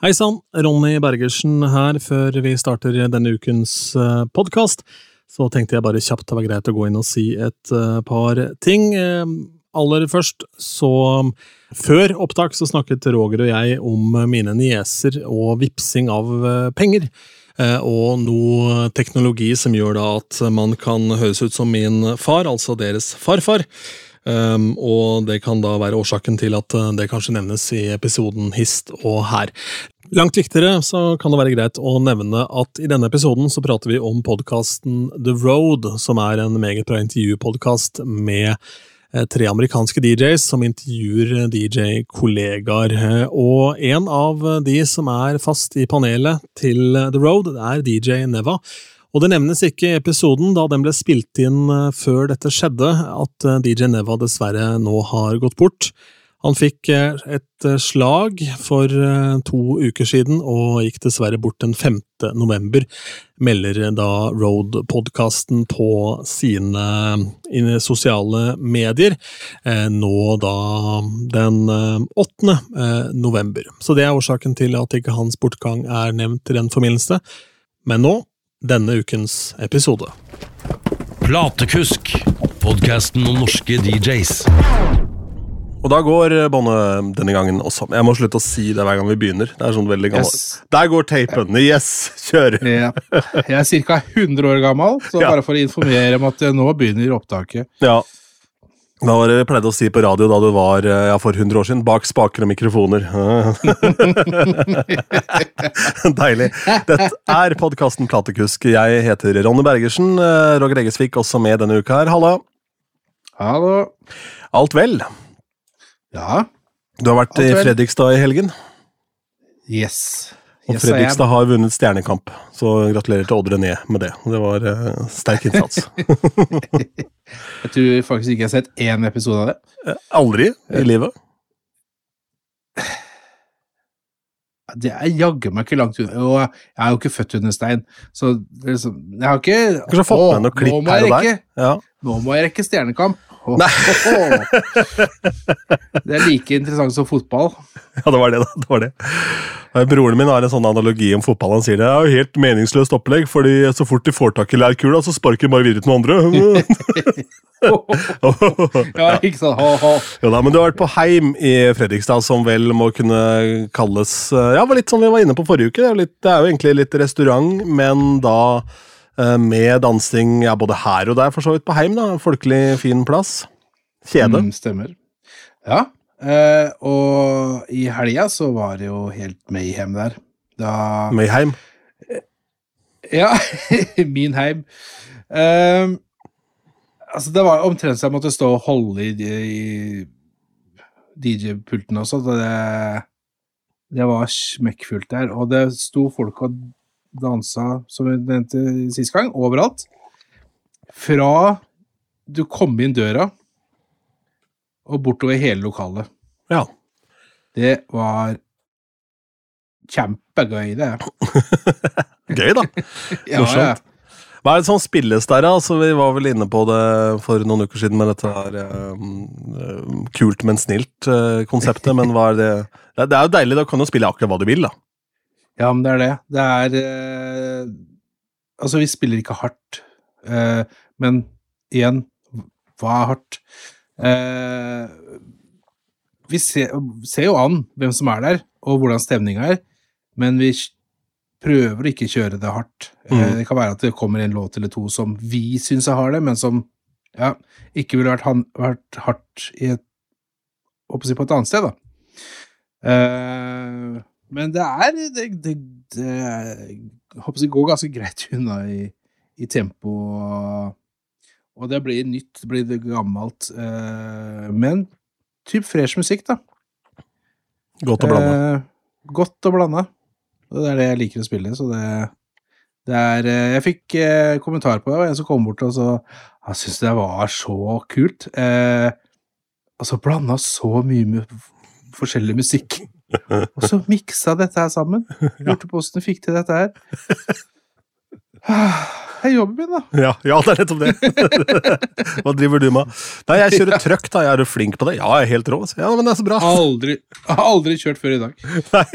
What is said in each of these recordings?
Hei sann, Ronny Bergersen her. Før vi starter denne ukens podkast, så tenkte jeg bare kjapt det var greit å gå inn og si et par ting. Aller først, så Før opptak så snakket Roger og jeg om mine nieser og vipsing av penger. Og noe teknologi som gjør da at man kan høres ut som min far, altså deres farfar. Um, og det kan da være årsaken til at det kanskje nevnes i episoden hist og her. Langt viktigere så kan det være greit å nevne at i denne episoden så prater vi om podkasten The Road, som er en meget bra intervjupodkast med tre amerikanske DJs som intervjuer DJ-kollegaer. Og en av de som er fast i panelet til The Road, er DJ Neva. Og det nevnes ikke i episoden, da den ble spilt inn før dette skjedde, at DJ Neva dessverre nå har gått bort. Han fikk et slag for to uker siden, og gikk dessverre bort den 5. november, melder da Road-podkasten på sine sosiale medier, nå da den 8. november. Så det er årsaken til at ikke hans bortgang er nevnt i den forbindelse. Men nå, denne ukens episode. Platekusk, podkasten om norske DJs. Og da går båndet denne gangen også. Jeg må slutte å si det hver gang vi begynner. Det er sånn veldig gammel. Yes. Der går tapen! Yes! Kjør! Ja. Jeg er ca. 100 år gammel, så Ja. bare for å informere om at eh, nå begynner opptaket. Ja. Hva var det vi pleide å si på radio da du var ja, for 100 år siden? Bak spaker og mikrofoner. Deilig. Dette er podkasten Platekusk. Jeg heter Ronny Bergersen. Eh, Roger Eggesvik også med denne uka her. Halla. Hallo. Alt vel? Ja. Du har vært i. Fredrikstad i helgen, Yes. Og yes Fredrikstad har vunnet Stjernekamp. Så gratulerer til Odd René med det. Det var eh, sterk innsats. Jeg tror faktisk ikke jeg har sett én episode av det. Eh, Aldri i livet. Det er jaggu meg ikke langt unna. Og jeg er jo ikke født under stein, så liksom, jeg har ikke Kanskje fått med noen klipp her og der. Ja. Nå må jeg rekke Stjernekamp. Ho. Det er like interessant som fotball. Ja, det var det. da, det var det. Eh, Broren min har en sånn analogi om fotball. Han sier det er jo helt meningsløst opplegg, fordi så fort de får tak i lærkula, så sparker de bare videre til noen andre. Ja, ikke sant? Ha, ha. jo da, Men du har vært på Heim i Fredrikstad, som vel må kunne kalles Ja, Ja, var litt som vi var inne på forrige uke. Det er, jo litt, det er jo egentlig litt restaurant, men da eh, med dansing ja, både her og der, for så vidt, på Heim. da, Folkelig, fin plass. Kjede. Mm, stemmer. Ja, eh, og i helga så var det jo helt mayhem der. Da Med Heim. Ja, min heim. Eh, altså, det var omtrent så jeg måtte stå og holde i, i DJ-pulten også. Det, det var smekkfullt der. Og det sto folk og dansa, som vi nevnte sist gang, overalt. Fra du kom inn døra og bortover hele lokalet. Ja. Det var kjempegøy, det. Gøy, da. Morsomt. ja. Hva er det som spilles der? Altså, vi var vel inne på det for noen uker siden med dette her eh, eh, kult, men snilt-konseptet. men hva er det det er- Det er jo deilig, da kan du spille akkurat hva du vil, da. Ja, men det er det. Det er eh, Altså, vi spiller ikke hardt. Eh, men igjen, hva er hardt? Eh, vi ser, ser jo an hvem som er der, og hvordan stemninga er, men vi prøver å ikke kjøre det hardt. Eh, Mm. det kan være at det kommer en låt eller to som vi syns er harde, men som ja, ikke ville vært, han, vært hardt i et, på et annet sted, da. Eh, men det er Det, det, det er- jeg håper jeg går ganske greit unna i, i tempo. Og det blir nytt, det blir gammelt. eh, men typ fresh musikk, da. Godt å blande. Eh, godt å blande. Og det er det jeg liker å spille, så det, det er eh, Jeg fikk eh, kommentar på det, og en som kom bort og så Han syntes det var så kult. Eh, altså, så blanda så mye med forskjellig musikk. Og så miksa dette her sammen. Lurte på åssen du fikk til dette her. det er jobben min, da. Ja, ja, det er nettopp det. Hva driver du med? Nei, jeg kjører trøkk, da. Jeg er du flink på det? Ja, jeg er helt rå. Ja, men det er så bra. Aldri, aldri kjørt før i dag. Nei,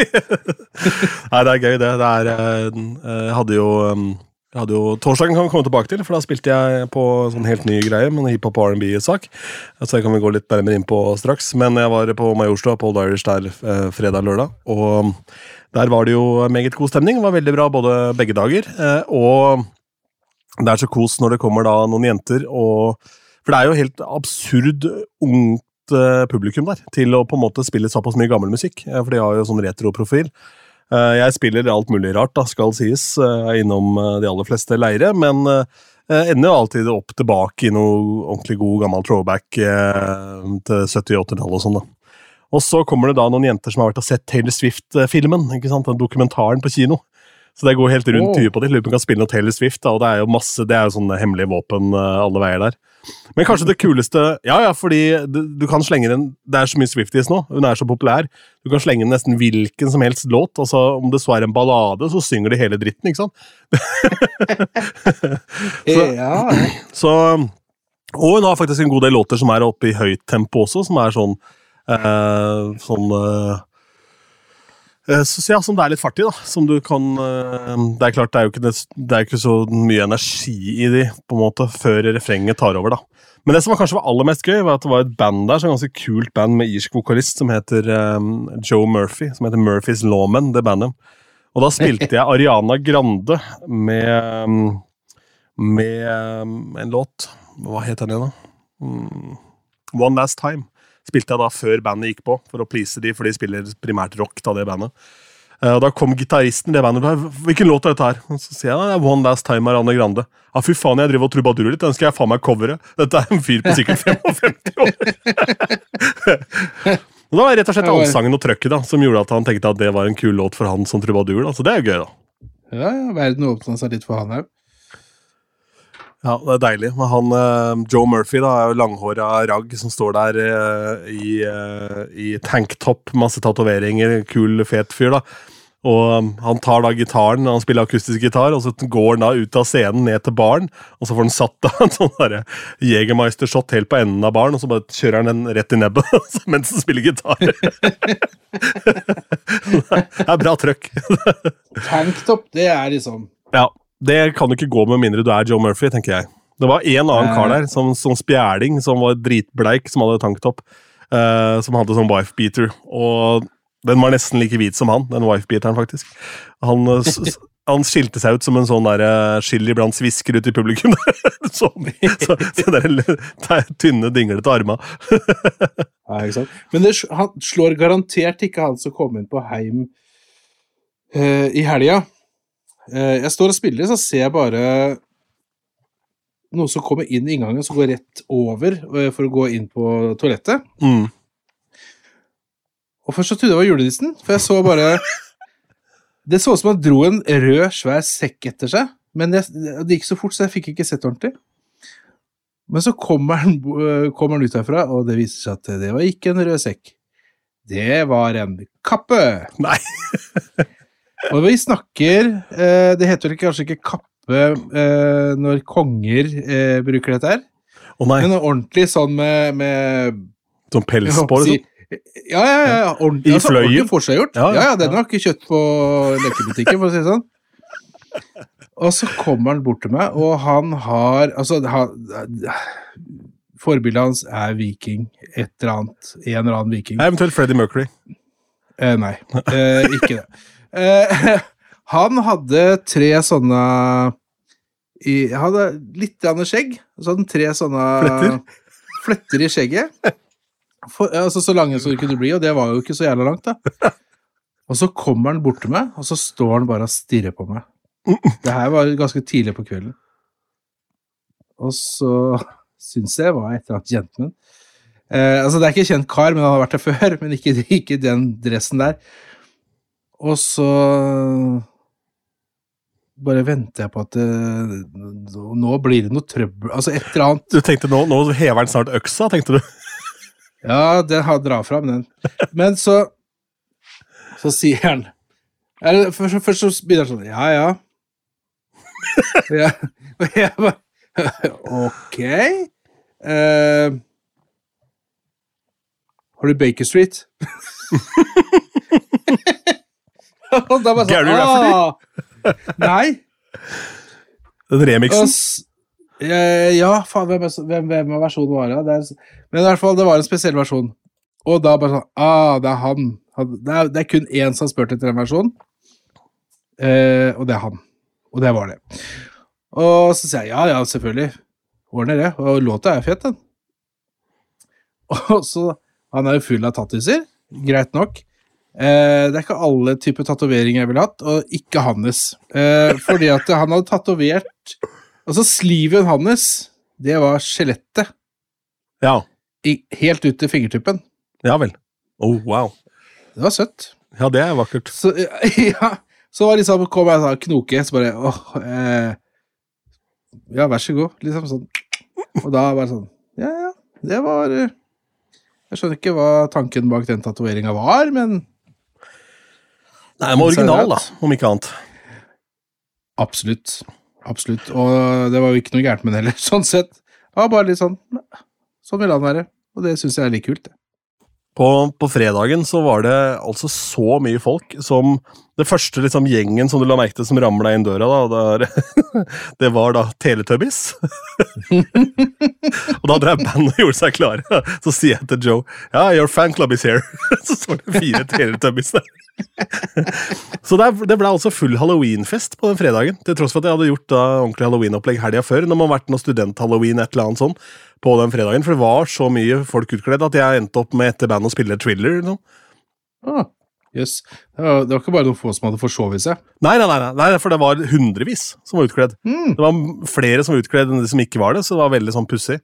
Nei det er gøy, det. det er, eh, jeg hadde jo um, jeg hadde jo, Torsdagen kan vi komme tilbake til, for da spilte jeg på sånn helt ny greie med en hiphop og R&B-sak. Så det kan vi gå litt nærmere inn på straks. Men jeg var på Majorstua, på Old Irish der eh, fredag-lørdag. Og der var det jo meget god stemning. Det var veldig bra både begge dager. Eh, og det er så kos når det kommer da noen jenter og For det er jo helt absurd ungt eh, publikum der til å på en måte spille såpass mye gammel musikk. For de har jo sånn retroprofil. Eh, Jeg spiller alt mulig rart, da, skal sies. Er innom eh, de aller fleste leire, men eh, ender jo alltid opp tilbake i noe ordentlig god gammel throwback eh, til 70- og 80-tallet og sånn, da. Og så kommer det da noen jenter som har vært og sett Taylor Swift-filmen, ikke sant, den dokumentaren på kino. Så det går helt rundt huet på dem. Lurer på om de kan spille noe Taylor Swift, da, og det er jo masse, det er jo sånne hemmelige våpen eh, alle veier der. Men kanskje det kuleste Ja, ja, fordi du, du kan slenge den Det er så mye Swifties nå, hun er så populær. Du kan slenge nesten hvilken som helst låt. altså Om det så er en ballade, så synger de hele dritten, ikke sant? Så- ja, Så, og hun har faktisk en god del låter som er oppe i høyt tempo også, som er sånn eh, Sånn eh, så, ja, Som det er litt fart i, da. Som du kan eh, Det er klart, det er jo ikke, det er ikke så mye energi i de på en måte, før refrenget tar over, da. Men det som kanskje var aller mest gøy, var at det var et band der, så et ganske kult band med irsk vokalist som heter um, Joe Murphy, som heter Murphys Lawmen, det bandet. Og da spilte jeg Ariana Grande med med um, en låt Hva het den igjen, da? Mm. One Last Time. Spilte jeg da før bandet gikk på, for å please de, for de spiller primært rock. da det bandet. Eh, og Da kom gitaristen det bandet. bare, Hvilken låt er dette her? Og så sier jeg det er One Last Time av Ariana Grande. Ja, fy faen, jeg driver og trubadurer litt. Den skal jeg faen meg covere. Dette er en fyr på sikkert 55 år. og da var det rett og slett allsangen og trøkket da, som gjorde at han tenkte at det var en kul låt for han som trubadur. da, Så det er jo gøy, da. ja, ja, verden åpna seg litt for han òg. Ja, det er deilig. Men han, eh, Joe Murphy da, er jo langhåra ragg som står der eh, i, eh, i tanktopp, masse tatoveringer, kul, fet fyr. da. Og Han tar da gitaren, han spiller akustisk gitar, og så går han da ut av scenen ned til baren. Og så får han satt da en sånn Jegermeister-shot helt på enden av baren, og så bare kjører han den rett i nebbet mens han spiller gitar. det er bra trøkk. Tanktop, det er liksom Ja, Det kan du ikke gå med mindre du er Joe Murphy, tenker jeg. Det var en annen kar der, som, som spjæling, som var dritbleik, som hadde tanktopp. Uh, som hadde sånn wife-beater. Og den var nesten like hvit som han, den wife-beateren, faktisk. Han, eh, han skilte seg ut som en sånn der, eh, chili blant svisker ute i publikum. så, så, så der, der tynne, dinglete arma. Ja, ikke sant? Men det, han slår garantert ikke han som kom inn på Heim uh, i helga. Eh, jeg står og spiller, så ser jeg bare noen som kommer inn i inngangen, som går rett over eh, for å gå inn på toalettet. Mm. Og først så trodde jeg det var julenissen, for jeg så bare Det så ut som han dro en rød, svær sekk etter seg, men jeg, det gikk så fort, så jeg fikk ikke sett ordentlig. Men så kommer han, øh, kommer han ut herfra, og det viser seg at det var ikke en rød sekk. Det var en kappe! Nei. Og vi snakker eh, Det heter vel kanskje ikke kappe eh, når konger eh, bruker dette her, oh, nei, men ordentlig sånn med, med sånn pels på liksom? si- Ja, ja, ja. Ordentlig, I altså, fløyen? ordentlig forseggjort. Ja, Ja, ja, den har ikke kjøtt på lekebutikken, for å si det sånn. Og så kommer han bort til meg, og han har Altså, han, forbildet hans er viking. Et eller annet. En eller annen viking. Eventuelt Freddie Mercury. Eh, nei, eh, ikke det. Eh, han hadde tre sånne i, hadde litt grann skjegg. Så hadde han tre sånne Fletter? fletter i skjegget. For, altså Så lange som det kunne bli, og det var jo ikke så jævla langt, da. Og så kommer han bort til meg, og så står han bare og stirrer på meg. Det her var ganske tidlig på kvelden. Og så syns jeg var et eller annet gentleman. Eh, altså, det er ikke kjent kar, men han har vært der før, men ikke, ikke den dressen der. Og så bare venter jeg på at det, nå blir det noe trøbbel Altså et eller annet Du tenkte nå, nå hever han snart øksa, tenkte du? Ja, den har dra fram, den. Men så Så sier han eller, først, først så begynner han sånn Ja, ja. ja. Og jeg bare Ok. Uh, har du Baker Street? Og da bare sånn ah, Nei. Den Og remixen. s- eh, ja, faen, hvem, hvem, hvem er versjonen var det? det er, men i hvert fall, det var en spesiell versjon. Og da bare sånn Ah, det er han. Han- Det er, det er kun én som har spurt etter den versjonen. Eh, og det er han. Og det var det. Og så sier jeg ja, ja, selvfølgelig. Ordner det. Og låta er fet, den. Og så Han er jo full av tattiser. Greit nok. Eh, det er ikke alle typer tatoveringer jeg ville hatt, og ikke hans. Eh, fordi at han hadde tatovert Altså, sliven hans, det var skjelettet. Ja. Helt ut til fingertuppen. ja vel. Oh, wow. Det var søtt. Ja, det er vakkert. Så, ja, så var liksom, kom jeg og sa knoke, så bare åh, eh, Ja, vær så god. Liksom sånn. Og da bare sånn Ja, ja, det var eh, Jeg skjønner ikke hva tanken bak den tatoveringa var, men Nei, den var original, da, om ikke annet. absolutt. Absolutt. Og det var jo ikke noe gærent med den heller, sånn sett. Det var bare litt sånn Sånn ville han være. Og det syns jeg er litt kult. det. På, på fredagen så var det altså så mye folk som Det første liksom gjengen som du la merke til som ramla inn døra, da, der, det var da Teletubbies. og da drev bandet og gjorde seg klare. Så sier jeg til Joe Ja, your fan club is here. så står det fire Teletubbies der. så det, det ble altså full halloweenfest på den fredagen. Til tross for at jeg hadde gjort da ordentlig halloweenopplegg helga før. Når man har vært noe student-halloween et eller annet sånn på den fredagen. For det var så mye folk utkledd at jeg endte opp med etter bandet å spille Thriller. Liksom. Ah, Jøss. Det, var- ikke bare noen få som hadde forsovet seg. Nei, nei, nei, nei, for det var hundrevis som var utkledd. Mm. Det var flere som var utkledd enn de som ikke var det, så det var veldig sånn pussig.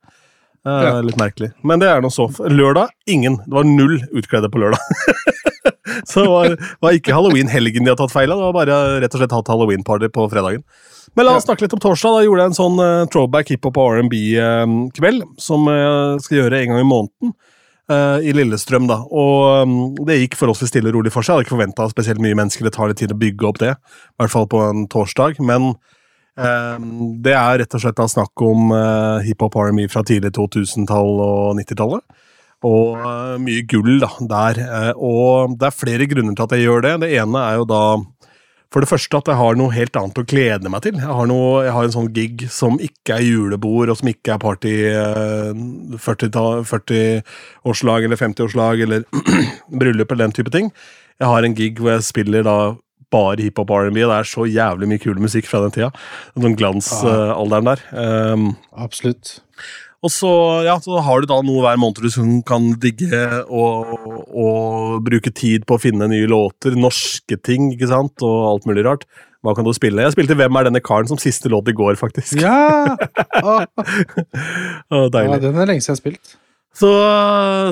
Eh, Ja. Litt merkelig. Men det er nå så. Lørdag, ingen. Det var null utkledde på lørdag. så det var, var ikke halloween-helgen de har tatt feil av, det var bare rett og slett hatt halloween-party på fredagen. Men la oss snakke litt om torsdag. Da gjorde jeg en sånn uh, throwback hiphop og R&B-kveld, som jeg skal gjøre en gang i måneden. Eh, I Lillestrøm, da. Og um, det gikk forholdsvis stille og rolig for seg. Jeg hadde ikke forventa spesielt mye mennesker. Det tar litt tid å bygge opp det. I hvert fall på en torsdag. Men eh, det er rett og slett da snakk om eh, hiphop army fra tidlig 2000-tall og 90-tallet. Og eh, mye gull da, der. Eh, og det er flere grunner til at jeg gjør det. Det ene er jo da for det første at jeg har noe helt annet å glede meg til. Jeg har, noe, jeg har en sånn gig som ikke er julebord, og som ikke er party eh, 40-årslag 40 eller 50-årslag eller bryllup eller den type ting. Jeg har en gig hvor jeg spiller da bare hiphop og R&B, og det er så jævlig mye kul musikk fra den tida. Den glansalderen der. Um, Absolutt. Og så, ja, så har du da noe hver måned du kan digge og, og bruke tid på å finne nye låter, norske ting, ikke sant, og alt mulig rart. Hva kan du spille? Jeg spilte Hvem er denne karen som siste låt i går, faktisk. Ja! Ah, Deilig. ja! Den er lenge siden jeg har spilt. Så,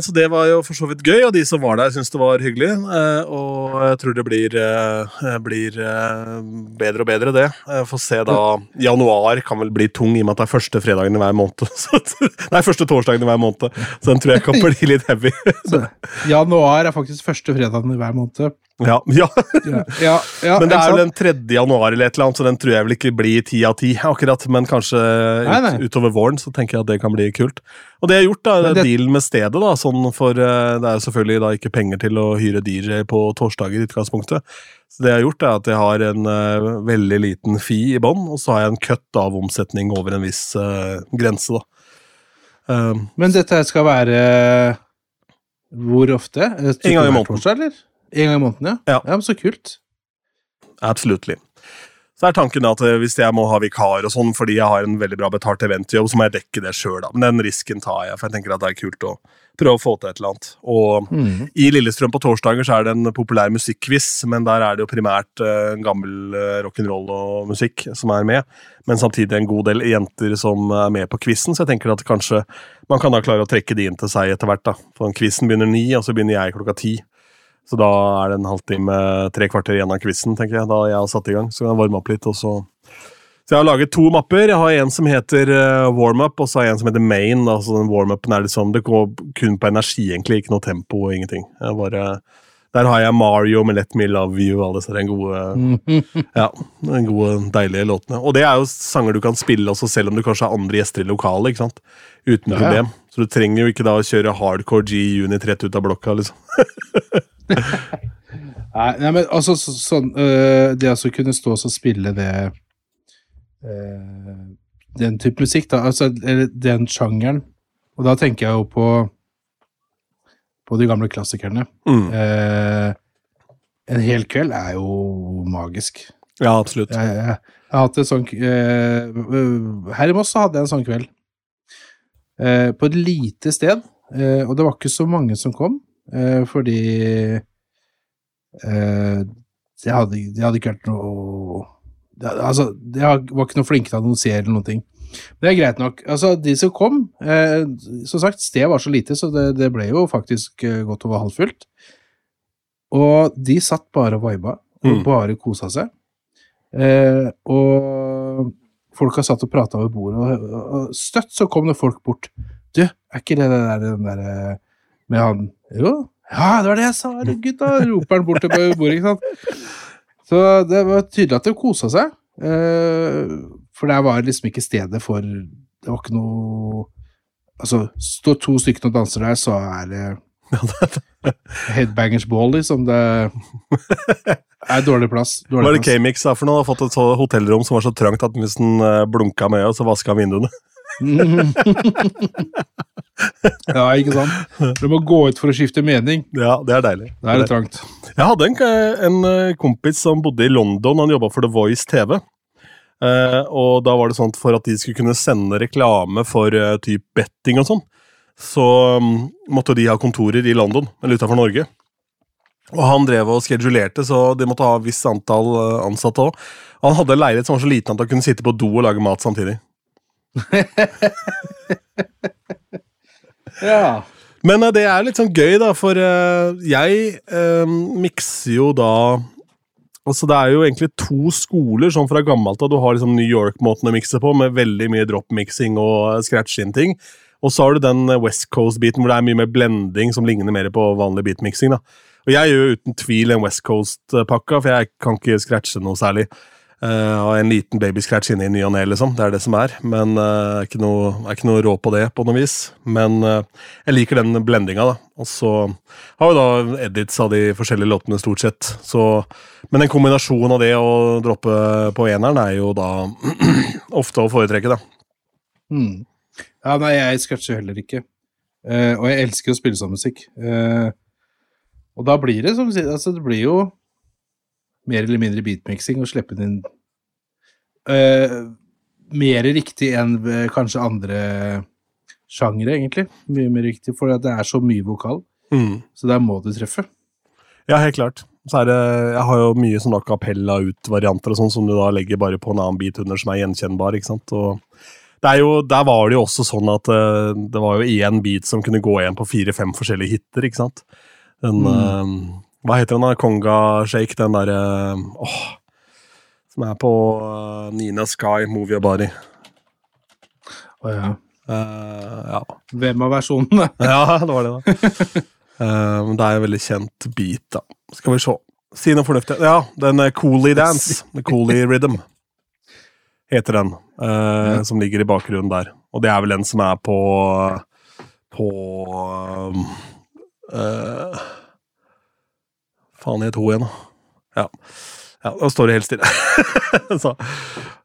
så det var jo for så vidt gøy, og de som var der, syntes det var hyggelig. Eh, og jeg tror det blir, eh, blir eh, bedre og bedre, det. Jeg får se da Januar kan vel bli tung, i og med at det er første fredagen i hver måned. Nei, første torsdagen i hver måned. Så den tror jeg kan bli litt heavy. Så, januar er faktisk første fredagen i hver måned. Ja, ja. Ja, ja, Men det er sant? den 3. januar eller et eller annet, så den tror jeg vel ikke blir ti av ti, akkurat. Men kanskje Nei, nei. ut, utover våren så tenker jeg at det kan bli kult. Og det jeg har gjort, da, det- dealen med stedet, da, sånn for eh, det er jo selvfølgelig da ikke penger til å hyre DJ på torsdager i utgangspunktet. Så det jeg har gjort, er at jeg har en uh, veldig liten fi i bånn, og så har jeg en køtt av omsetning over en viss uh, grense, da. Um, Men dette skal være hvor ofte? En gang i måneden. Torsdag, eller? En gang i måneden, ja. Ja. ja men så kult. Absolutely. Så er tanken at eh, hvis jeg må ha vikar og sånn fordi jeg har en veldig bra betalt eventjobb, så må jeg dekke det sjøl, da. Men den risken tar jeg, for jeg tenker at det er kult å prøve å få til et eller annet. Og Mm. i Lillestrøm på torsdager så er det en populær musikkquiz, men der er det jo primært uh, gammel uh, rock'n'roll og musikk som er med. Men samtidig en god del jenter som er med på quizen, så jeg tenker at kanskje man kan da klare å trekke de inn til seg etter hvert. da. For quizen begynner ni, og så begynner jeg klokka ti. Så da er det en halvtime, tre kvarter igjen av quizen, tenker jeg, da jeg har satt i gang. Så kan jeg varme opp litt, og så Så jeg har laget to mapper. Jeg har en som heter uh, warm-up, og så har jeg en som heter main. Da. Så den warm-upen er sånn, Det går kun på energi, egentlig, ikke noe tempo og ingenting. Jeg bare Der har jeg Mario med Let Me Love You og alle disse gode, ja, de gode, deilige låtene. Og det er jo sanger du kan spille også selv om du kanskje har andre gjester i lokalet. ikke sant? Uten Ja, ja. problem. Så du trenger jo ikke da å kjøre hardcore G-unit rett ut av blokka. liksom. Nei, nei, men altså så, sånn øh, Det å kunne stå og spille det øh, Den type musikk, da, altså den sjangeren Og da tenker jeg jo på på de gamle klassikerne. Mm. Eh, en hel kveld er jo magisk. Ja, absolutt. Jeg, jeg, jeg har hatt en sånn eh, Her i Moss hadde jeg en sånn kveld. Eh, på et lite sted. Eh, og det var ikke så mange som kom, fordi eh, det, hadde, det hadde ikke vært noe det, Altså, det var ikke noe flinke til å annonsere eller noen ting. Men det er greit nok. Altså, de som kom eh, Som sagt, stedet var så lite, så det, det ble jo faktisk eh, godt over halvfullt. Og de satt bare og viba, og Mm. bare kosa seg. Eh, og folka satt og prata over bordet, og, og, og støtt så kom det folk bort. Du, er ikke det der, den der eh, med han Jo, ja, det var det jeg sa, gutta! roper han bort til bordet, ikke sant. Så det var tydelig at de kosa seg. Eh, for det var liksom ikke stedet for Det var ikke noe Altså, står to stykker og danser der, så er det Headbangers ball, liksom. Det er dårlig plass. Dårlig er det. K-Mix da for noe? Har fått et hotellrom som var så trangt at hvis den eh, blunka med øyet, så vaska han vinduene. ja, ikke sant? Du må gå ut for å skifte mening. Ja, det er deilig. Det er det trangt. Jeg hadde en, en eh, kompis som bodde i London, han jobba for The Voice TV. Eh, og da var det sånn at for at de skulle kunne sende reklame for uh, typ betting og sånn, så um, måtte de ha kontorer i London, eller utafor Norge. Og han drev og skedulerte, så de måtte ha visst antall eh, ansatte òg. Han hadde en leilighet som var så liten at han kunne sitte på do og lage mat samtidig. Ja. Men eh, det er litt sånn gøy, da, for eh, jeg eh, mikser jo da Altså Det er jo egentlig to skoler sånn fra gammelt av. Du har liksom New York-måten å mikse på, med veldig mye drop-miksing og scratch-in-ting. Og så har du den eh, West Coast-biten hvor det er mye mer blending, som ligner mer på vanlig beatmiksing. Og jeg gjør jo uten tvil en West Coast-pakka, for jeg kan ikke scratche noe særlig. Uh, og en liten babyscratch i ny og ne, liksom. Det er det som er. Men uh, er ikke noe, er ikke noe rå på det, på noe vis. Men eh, jeg liker den blendinga, da. Og så har vi da edits av de forskjellige låtene, stort sett. Så, men en kombinasjon av det og droppe på eneren er jo da ofte å foretrekke, da. Mm. Ja, nei, jeg scratcher heller ikke. Uh, og jeg elsker å spille sånn musikk. Uh, og da blir det som altså det blir jo mer eller mindre beatmixing og slippe den eh, mer riktig enn eh, kanskje andre sjangere, egentlig. Mye mer riktig, for det er så mye vokal. Mm. Så der må du treffe. Ja, helt klart. Så er det, jeg har jo mye sånn kapella ut-varianter og sånn som du da legger bare på en annen beat under som er gjenkjennbar. ikke sant? Og det er jo, der var det jo også sånn at uh, det var jo én beat som kunne gå igjen på fire-fem forskjellige hiter. ikke sant? Den, eh, hva heter den da? Konga Shake, den derre åh, Som er på eh, Nina Sky, Movie og Body. Å ja. Uh, ja. Hvem av versjonene? ja, det var det, da. uh, det er en veldig kjent beat, da. Skal vi se. Si noe fornuftig. Ja, den Coolie Dance. Coolie Rhythm heter den. Uh, Ja. Som ligger i bakgrunnen der. Og det er vel den som er på På uh, eh, Faen het hun igjen, da. Ja. ja. Da står det helt stille. så,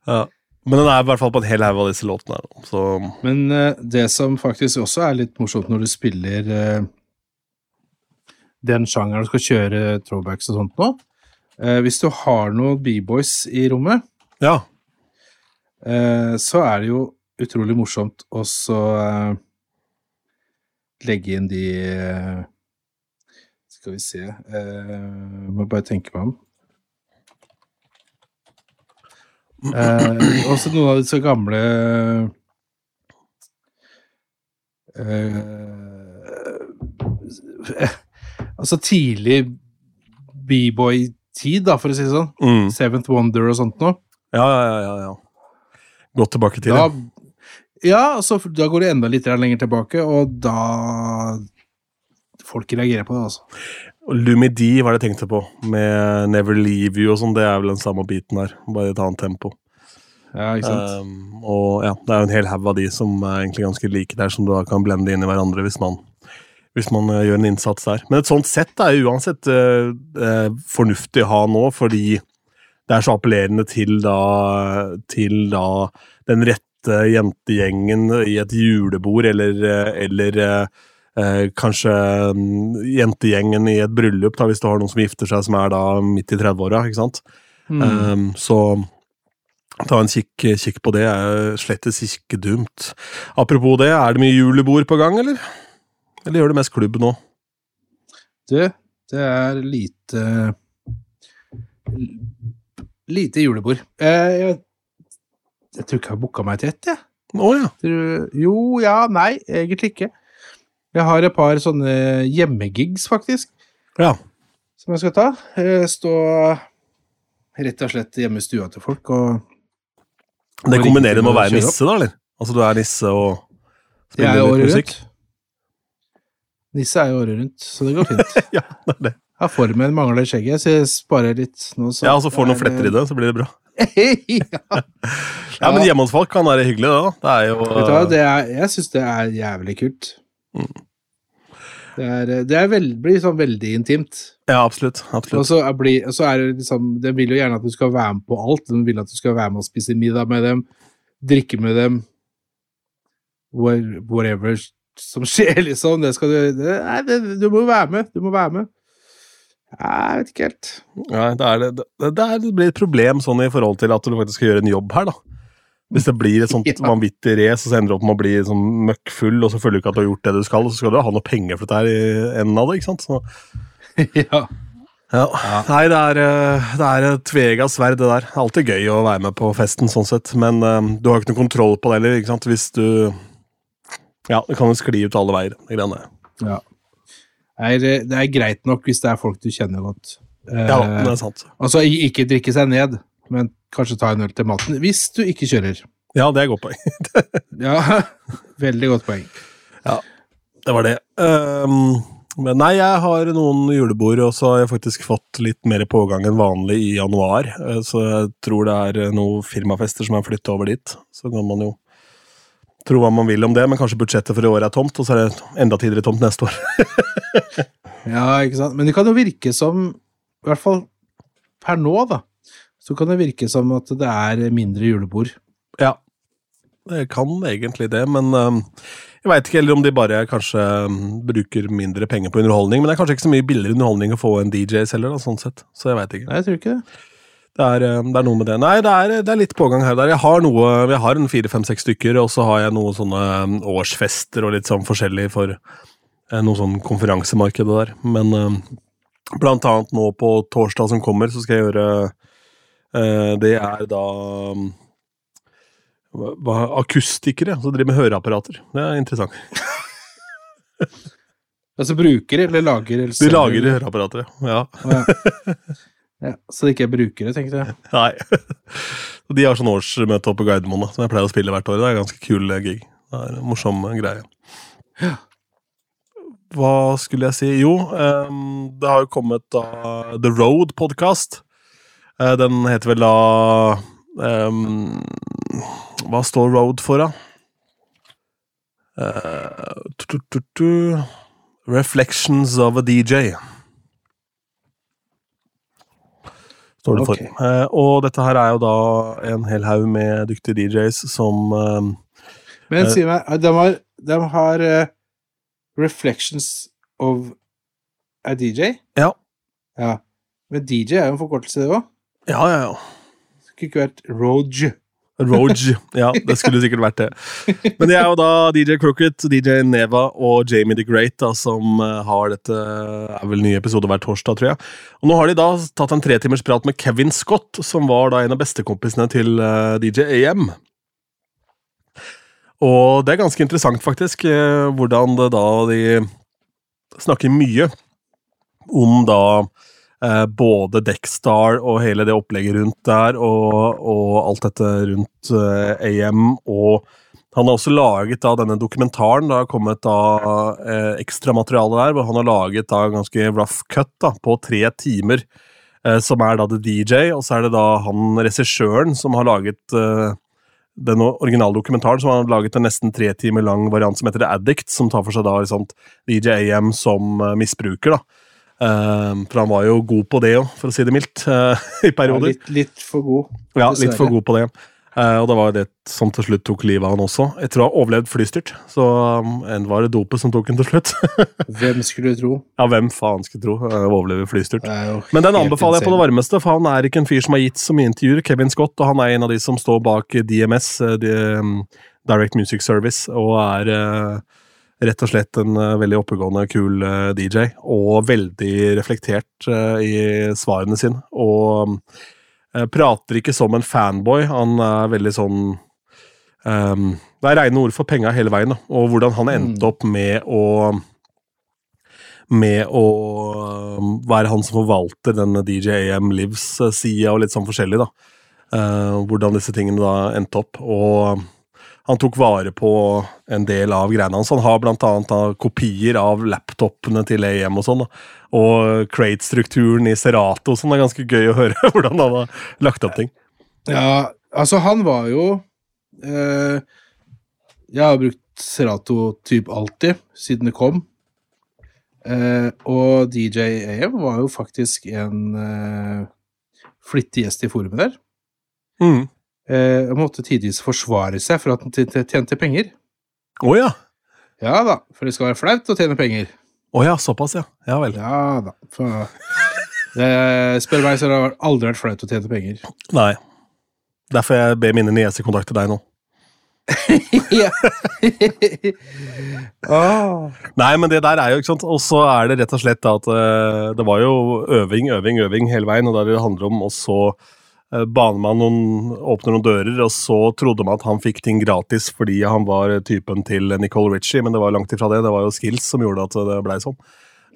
ja. Men den er i hvert fall på en hel haug av disse låtene. her, Så Men uh, det som faktisk også er litt morsomt når du spiller uh, den sjangeren du skal kjøre throwbacks og sånt nå uh, Hvis du har noen B-boys i rommet, ja. så er det jo utrolig morsomt å så legge inn de Skal vi se eh, Må bare tenke meg om. Eh, også noen av disse gamle eh, Altså tidlig B-boy-tid, da, for å si det sånn. Mm. Seventh Wonder og sånt noe. Ja, ja, ja, ja. Gått tilbake til Da, det. ja, så da går det enda litt lenger tilbake, og da Folk reagerer på det, altså. Lumidi var det jeg tenkte på, med Never Leave You og sånn. Det er vel den samme biten her, bare i et annet tempo. Ja, ikke sant? Um, og ja, det er jo en hel haug av de som er egentlig ganske like der, som du da kan blende inn i hverandre hvis man, hvis man eh, gjør en innsats der. Men et sånt sett er jo uansett uh, uh, fornuftig å ha nå, fordi det er så appellerende til da, til da den rette jentegjengen i et julebord, eller, eller eh, kanskje mm, jentegjengen i et bryllup, da, hvis du har noen som gifter seg som er da midt i 30-åra. ikke sant? Mm. Um, så ta en kikk, kikk på det, er slettes ikke dumt. Apropos det, er det mye julebord på gang, eller? Eller gjør det mest klubb nå? Du, det er lite Lite julebord. Eh, jeg, jeg tror ikke jeg har booka meg til ett, jeg. Å ja. Jo, ja, nei, egentlig ikke. Jeg har et par sånne hjemmegigs, faktisk, ja. som jeg skal ta. Eh, Stå rett og slett hjemme i stua til folk og Det kombinerer med å være nisse, da, eller? Altså du er nisse og spiller er litt året musikk? rundt. Nisse er jo året rundt, så det går fint. Ja, det er det. Ja, formen mangler skjegget, så jeg sparer litt nå. Så Ja, og så får du noen er- fletter i det, så blir det bra. ja. Ja, men hjemme hos folk kan være hyggelig, det da. Det er jo Vet du hva, det er, jeg syns det er jævlig kult. Mm. Det, er, det er vel, blir sånn veldig intimt. Ja, absolutt. Og så, er, så er det liksom De vil jo gjerne at du skal være med på alt. De vil at du skal være med og spise middag med dem, drikke med dem Wha- Whatever som skjer, liksom. Det skal du det, Nei, det, du må jo være med. Du må være med. Jeg vet ikke helt. Ja, det, er, det, det, det blir et problem sånn i forhold til at du faktisk skal gjøre en jobb her, da. Hvis det blir et sånt Ja. vanvittig race, og så ender du opp med å bli sånn møkkfull, og så føler du ikke at du har gjort det du skal, og så skal du ha noe penger for dette her i enden av det, ikke sant? Så, ja. ja. Nei, det er, eh, det er et tvega sverd, det der. Det er alltid gøy å være med på festen, sånn sett, men um, du har ikke noe kontroll på det heller, ikke sant? Hvis du Ja, det kan jo skli ut alle veier, de greiene ja. Det er, det er greit nok hvis det er folk du kjenner godt. Eh, Ja, det er sant. Altså, ikke drikke seg ned, men kanskje ta en øl til maten. Hvis du ikke kjører. Ja, det er et godt poeng. Ja, veldig godt poeng. Ja, Det var det. Um, men nei, jeg har noen julebord, og så har jeg faktisk fått litt mer pågang enn vanlig i januar. Eh, Så jeg tror det er noen firmafester som har flytta over dit. Så kan man jo tro hva man vil om det, men kanskje budsjettet for i år er tomt, og så er det enda tidligere tomt neste år. Ja, ikke sant? Men det kan jo virke som, i hvert fall per nå, da, så kan det virke som at det er mindre julebord. Ja, det kan egentlig det, men ehm, jeg veit ikke heller om de bare kanskje ehm, bruker mindre penger på underholdning. Men det er kanskje ikke så mye billigere underholdning å få en DJs heller, da, sånn sett. Så jeg veit ikke. Nei, jeg tror ikke det. Det er, eh, det er noe med det. Nei, det er, det er litt pågang her og der. Jeg har noe, jeg har en fire-fem-seks stykker, og så har jeg noen sånne årsfester og litt sånn forskjellig for eh, noe sånn konferansemarked der. Men blant annet nå på torsdag som kommer, så skal jeg gjøre Det er da mm, hva, akustikere som driver med høreapparater. Det er interessant. Altså brukere eller lager eller De lager høreapparater, ja. Ja. ja, så det ikke er brukere, tenkte jeg. Nei. De har sånn årsmøte oppe på Gardermoen, som jeg pleier å spille hvert år. Det er en ganske kul eh, gig. Det er en morsom eh, greie. Hva skulle jeg si? Jo, ehm, det har jo kommet da The Road podcast. Eh, den heter vel da um, Hva står Road for, da? Uh, tu, tu, tu. Reflections of a DJ. Står det for. Ok. Eh, og dette her er jo da en hel haug med dyktige DJs som uh, Men Eh. si meg, de har, de har eh, Reflections of a DJ? Ja. Ja. Men DJ er jo en forkortelse, det òg. Ja, ja, ja. Skulle ikke vært Roge. Roge. Ja, det skulle sikkert vært det. Men det er jo da DJ Crooked, DJ Neva og Jamie the Great da, som eh, har dette er vel nye episoder hver torsdag, tror jeg. Og nå har de da tatt en tretimers prat med Kevin Scott, som var da en av bestekompisene til eh, DJ AM. Og det er ganske interessant, faktisk, eh, hvordan det da de snakker mye om da eh, både Deckstar og hele det opplegget rundt der, og, og alt dette rundt eh, AM, og Han har også laget da denne dokumentaren. Det har kommet da eh, ekstramateriale der, hvor han har laget da ganske rough cut da, på tre timer. Eh, som er da The DJ, og så er det da han regissøren som har laget eh, den originale dokumentaren, som har laget en nesten tre timer lang variant som heter The Addict, som tar for seg da liksom, DJ AM som eh, misbruker. da. Eh, for han var jo god på det òg, for å si det mildt, uh, i Ja, perioder. litt, litt for god. Ja, litt for god på det. Uh, og det var jo det som til slutt tok livet av han også. Jeg tror han overlevde flystyrt, så um, en var det dopet som tok han til slutt. Hvem skulle du tro? ja, hvem faen skulle tro uh, overlever flystyrt. Men den anbefaler jeg på det varmeste, for han er ikke en fyr som har gitt så mye intervjuer. Kevin Scott, og han er en av de som står bak DMS, uh, um, Direct Music Service, og er eh, rett og slett en eh, veldig oppegående, kul eh, DJ. Og veldig reflektert eh, i svarene sine. Og prater ikke som en fanboy. Han er veldig sånn um, Det er rene ord for penga hele veien, da. Og hvordan han endte opp med å med å um, være han som forvalter den DJ AM Lives-sida og litt sånn forskjellig, da. Uh, hvordan disse tingene da endte opp. Og han tok vare på en del av greiene hans. Han har blant annet da, kopier av laptopene til AM og sånn. Og crate-strukturen i Serato, som er ganske gøy å høre hvordan han har lagt opp ting. Ja, altså han var jo eh, Jeg har brukt Serato typ alltid, siden det kom. Eh, og DJ AM var jo faktisk en eh, flittig gjest i forumet der. Mm. Eh, måtte tidvis forsvare seg for at han tjente penger. Å ja. Ja da, for det skal være flaut å tjene penger. Å ja, såpass, ja. Ja vel. Ja da. For, eh, spør meg, så har det aldri vært flaut å tjene penger. Nei. Derfor jeg ber mine nieser kontakte deg nå. ja. Åh. Nei, men det der er jo, ikke sant, og så er det rett og slett at eh, det var jo øving, øving, øving hele veien, og der det handler om, å så baner man noen, åpner noen dører, og så trodde man at han fikk ting gratis fordi han var typen til Nicole Ritchie, men det var langt ifra det, det var jo skills som gjorde at det blei sånn.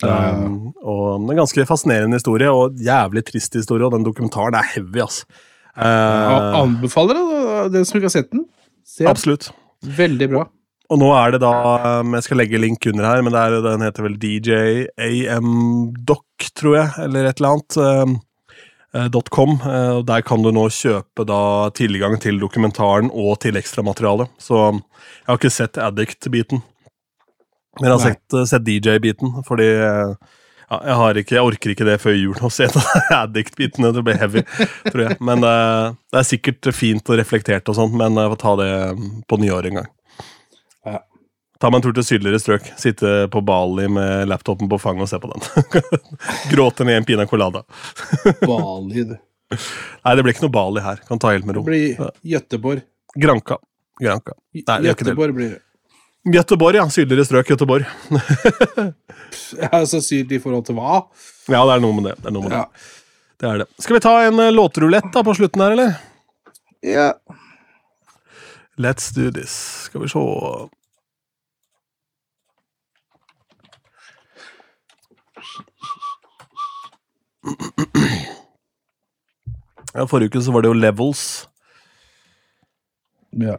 Ja, ja. Um, og en ganske fascinerende historie, og jævlig trist historie, og den dokumentaren er heavy, altså. Uh, anbefaler det, den som ikke har sett den. Se, absolutt. Veldig bra. Og nå er det da Jeg skal legge link under her, men det er, den heter vel DJ AM Doc, tror jeg, eller et eller annet. Eh, .com, eh, og Der kan du nå kjøpe da tilgang til dokumentaren og til ekstramaterialet. Så jeg har ikke sett Addict-biten. Men jeg har sett, eh, sett DJ-biten, fordi ja, jeg, har ikke, jeg orker ikke det før jul å se Addict-biten. Det blir heavy, tror jeg. Men det er sikkert fint og reflektert og sånt, men jeg får ta det mm, på nyåret en gang. Ta meg en tur til sydligere strøk. Sitte på Bali med laptopen på fanget og se på den. Gråte ned en pina colada. Bali, du. Nei, det blir ikke noe Bali her. Kan ta helt med Det blir Gøteborg. Granka. Granka. Nei. Göteborg blir det. Gøteborg, ja. Sydligere strøk Gøteborg. Så sydlig i forhold til hva? Ja, det er noe med det. Det er, noe med Ja. det. det, er det. Skal vi ta en uh, låtrulett da på slutten her, eller? ja. Let's do this. Skal vi se ja, Forrige uke så var det jo Levels. ja.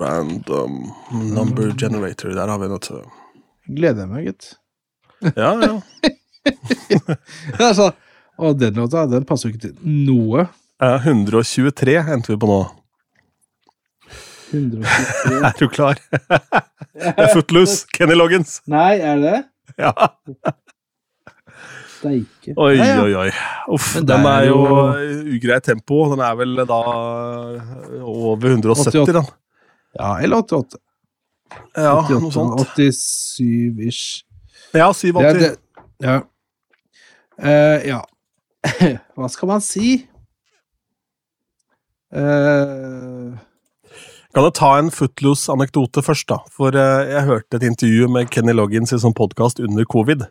Random number generator. Der har vi noe til Gleder jeg meg, gitt. Ja, ja. altså, og den låta, den passer jo ikke til noe. ja 123 endte vi på nå. 123 Er du klar? Det er Footloose. Kenny Loggins. Nei, er det? Ja. Steike. Oi, oi, oi. Uff, den er jo ugreit tempo. Den er vel da over 170, 88. den. Ja, eller 88. Ja, noe sånt. 87-ish. Ja, Det, 87. det, ja. Uh, ja. Hva skal man si? Uh, Kan jeg ta en Footloose-anekdote først, da? For uh, jeg hørte et intervju med Kenny Loggins i sånn podkast under covid.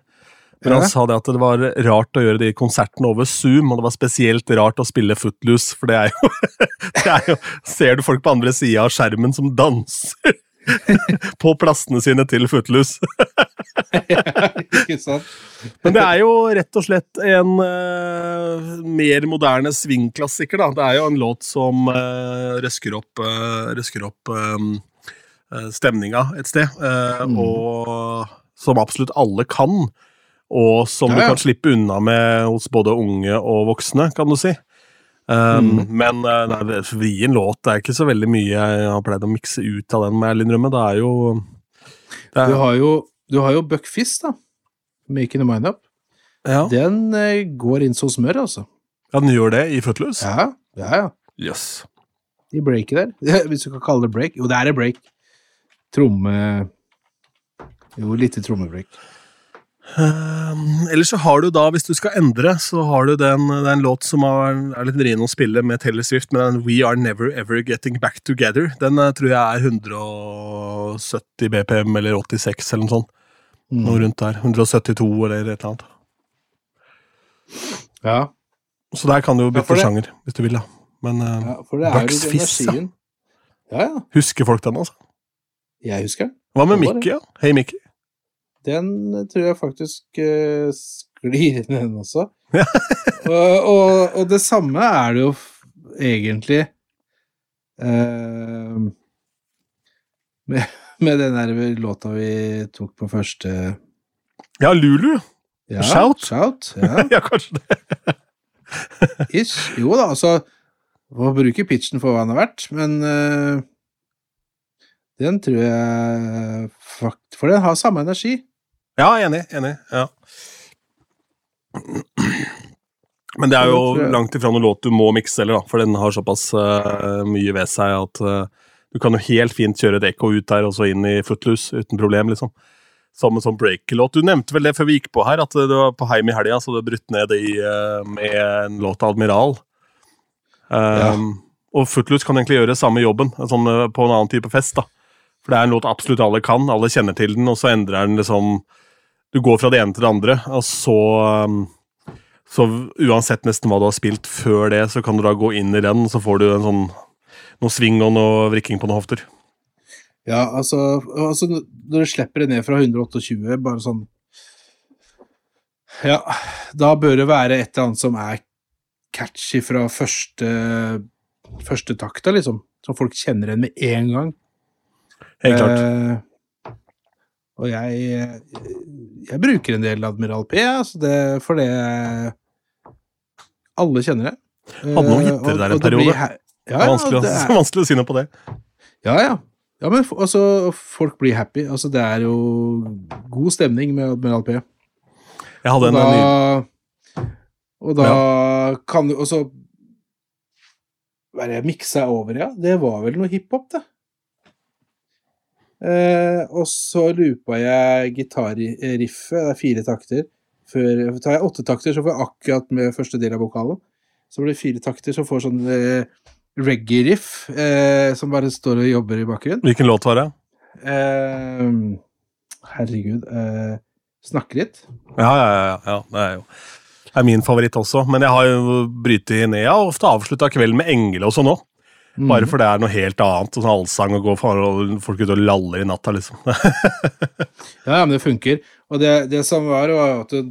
Hvor han sa det at det var rart å gjøre de konsertene over Zoom, og det var spesielt rart å spille Footloose, for det er jo, det er jo Ser du folk på andre sida av skjermen som danser? på plassene sine til Footloose. Ikke sant? Men det er jo rett og slett en uh, mer moderne swingklassiker, da. Det er jo en låt som uh, røsker opp, uh, røsker opp eh, stemninga et sted, Mm. og som absolutt alle kan. Og som Ja, du kan slippe unna med hos både unge og voksne, kan du si. Um, Mm. Men uh, nei, vrien låt det er ikke så veldig mye jeg har pleid å mikse ut av den, må jeg innrømme. Det er jo det er, Du har jo, du har jo Buckfist, da. Making a mind up. ja. Den eh, går inn som smør, altså. ja, den gjør det i Footloose? Ja, ja, ja. Yes. I breaket der. Hvis du kan kalle det break. Jo, det er et break. Tromme... Jo, lite trommebreak. Um, ellers så har du da, hvis du skal endre, så har du den, er låt som er, er litt vrien å spille med Taylor Swift, men den We Are Never Ever Getting Back Together. Den eh, tror jeg er 170 BPM eller 86 eller noe sånt. Mm. Noe rundt der. 172 eller et eller annet. Ja, Så der kan du jo bytte ja, sjanger, hvis du vil, da. Men uh, ja, Bucks ja. Ja, husker folk den, altså? Jeg husker den. Hva med. Mickey, ja? Hei, Mickey. Den tror jeg faktisk uh, sklir inn, den også. Og, og, og det samme er det jo egentlig uh, med, med den der låta vi tok på første Ja, Lulu. ja, Shout. Shout ja, ja, kanskje det. ish. Jo da, altså Må bruke pitchen for hva den er verdt, men uh, den tror jeg fakt... For den har samme energi. Ja, enig. Enig. ja. Men det er jo langt ifra noen låt du må mikse heller, da, for den har såpass uh, mye ved seg at uh, du kan jo helt fint kjøre et ekko ut der og så inn i Footloose uten problem, liksom. Som en sånn breaker-låt. Du nevnte vel det før vi gikk på her, at du var på heim i helga, så du har brutt ned i uh, med en låt av Admiral. Um, Og Footloose kan egentlig gjøre samme jobben, sånn, på en annen type fest, da. For det er en låt absolutt alle kan, alle kjenner til den, og så endrer den liksom Du går fra det ene til det andre, og så um, Så uansett nesten hva du har spilt før det, så kan du da gå inn i den, og så får du en sånn noe sving og noe vrikking på noen hofter. Ja, altså, altså Når du slipper det ned fra 128, bare sånn Ja, da bør det være et eller annet som er catchy fra første, første takta, liksom. Som folk kjenner igjen med en gang. Helt klart. Eh, og jeg, jeg bruker en del Admiral P, altså det, for det Alle kjenner det. Hadde noen Eh, der en og det blir periode. Det Ja, ja, vanskelig, det er, vanskelig å si noe på det. ja, ja. Ja, men altså, folk blir happy. Altså, det er jo god stemning med Admiral P. Jeg hadde Og en, ny... og da kan du Hva er det jeg miksa over, ja? Det var vel noe hiphop, det. Eh, og så loopa jeg gitarriffet, det er fire takter. Før, tar jeg åtte takter, så får jeg akkurat med første del av vokalen. Så blir det fire takter, så får sånn eh, reggae-riff eh, som bare står og jobber i bakgrunnen. hvilken låt var det? Eh, herregud. Eh, snakke litt. Ja, ja, ja. ja. Det er jo det er min favoritt også. Men jeg har jo brytet ned. og ofte avslutta kvelden med Engel også òg. Mm. Bare for det er noe helt annet. Sånn allsang og gå for folk ute og laller i natta, liksom. Ja, men det funker. Og det, det som var, var at det,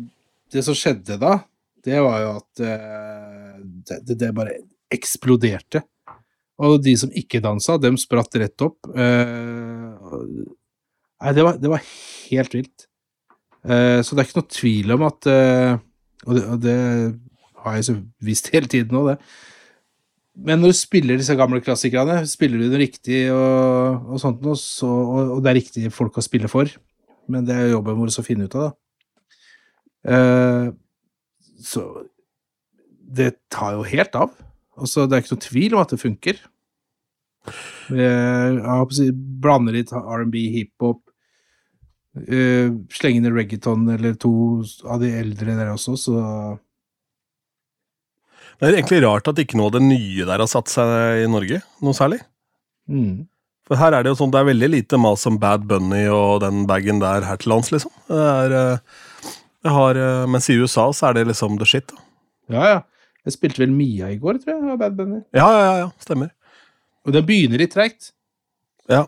det som skjedde da, det var jo at eh, det, det, bare eksploderte. Og de som ikke dansa, dem spratt rett opp. Eh, nei, det var, det var helt vilt. Eh, så det er ikke noe tvil om at og, det, og det har jeg så visst hele tiden òg, det. Men når du spiller disse gamle klassikerne, spiller du det riktig og, og sånt noe, så, og, og det er riktige folk å spille for, men det er jo jobben vår å finne ut av, da. Uh, så det tar jo helt av. Altså, det er ikke noe tvil om at det funker. Vi jeg blander litt R&B, hiphop, uh, slenger inn reggaeton eller to av de eldre der også, så Det er egentlig rart at ikke noe av det nye der har satt seg i Norge, noe særlig. mm. For her er det jo sånn, det er veldig lite mas om Bad Bunny og den bagen der her til lands, liksom. Det er, eh, det har, eh, mens i USA så er det liksom the shit. da. Ja, ja. Jeg spilte vel Mia i går, tror jeg, av Bad Bunny. Ja, ja, ja, ja, stemmer. Og den begynner litt treigt. Ja.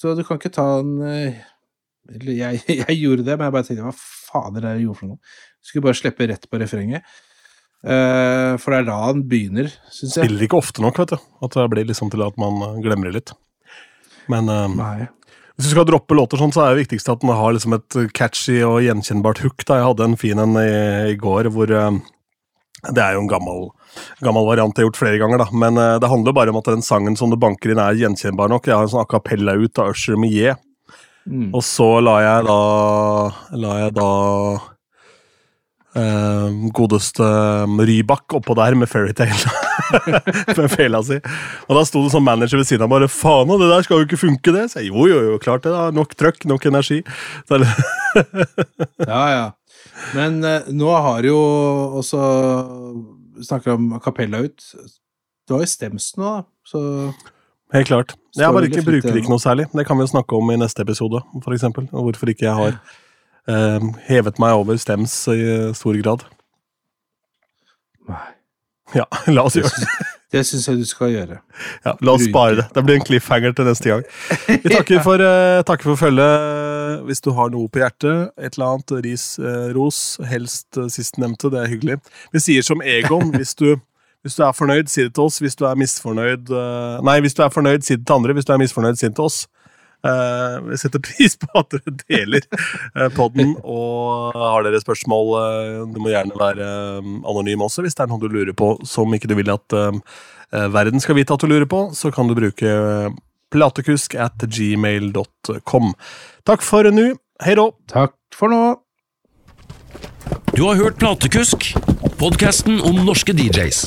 Så du kan ikke ta en eh, Eller jeg, jeg gjorde det, men jeg bare tenkte hva fader er det jeg gjorde for noe? Skulle bare slippe rett på refrenget. Eh, for det er da han begynner, syns jeg. Spiller ikke ofte nok, vet du. At det blir liksom til at man eh, glemmer det litt. Men eh, Nei. hvis du skal droppe låter sånn, så er det viktigste at den har liksom et catchy og gjenkjennbart hook. da. Jeg hadde en fin en i, i går hvor Det er jo en gammel, gammel variant jeg har gjort flere ganger, da. Men det handler bare om at den sangen som du banker inn, er gjenkjennbar nok. Jeg har en sånn acapella ut av Usher med J. Mm. Og så la jeg da La jeg da eh, godeste Rybak oppå der med Fairytale. med fela si. Og da sto det sånn manager ved siden av bare Faen, det der skal jo ikke funke, det. Så jeg, jo, jo, jo, klart det. da, Nok trøkk, nok energi. Ja, ja. Men uh, nå har jo også Snakker om a ut. Du har jo Stems nå, da. Så helt klart. Jeg bare ikke bruker det ikke noe særlig. Det kan vi jo snakke om i neste episode, eksempel. Og hvorfor ikke jeg har eh, hevet meg over stems i eh, stor grad. Nei. Ja, la oss gjøre det. det syns jeg du skal gjøre. Ja, la oss spare det. Det blir en cliffhanger til neste gang. Vi takker for, uh, takker for følget. Hvis du har noe på hjertet, et eller annet, ris, uh, ros, helst uh, sistnevnte, det er hyggelig. Vi sier som Egon, hvis du, hvis du er fornøyd, si det til oss. Hvis du er misfornøyd Nei, hvis du er fornøyd, si det til andre. Hvis du er misfornøyd, si det til oss. Eh, vi setter pris på at dere deler uh, podden, og har dere spørsmål, eh, du må gjerne være eh, anonym også, hvis det er noe du lurer på som ikke du vil at eh, eh, verden skal vite at du lurer på, så kan du bruke eh, platekusk at gmail.com. Takk for nå. Hei då! Takk for nå. Du har hørt Platekusk, podkasten om norske DJs.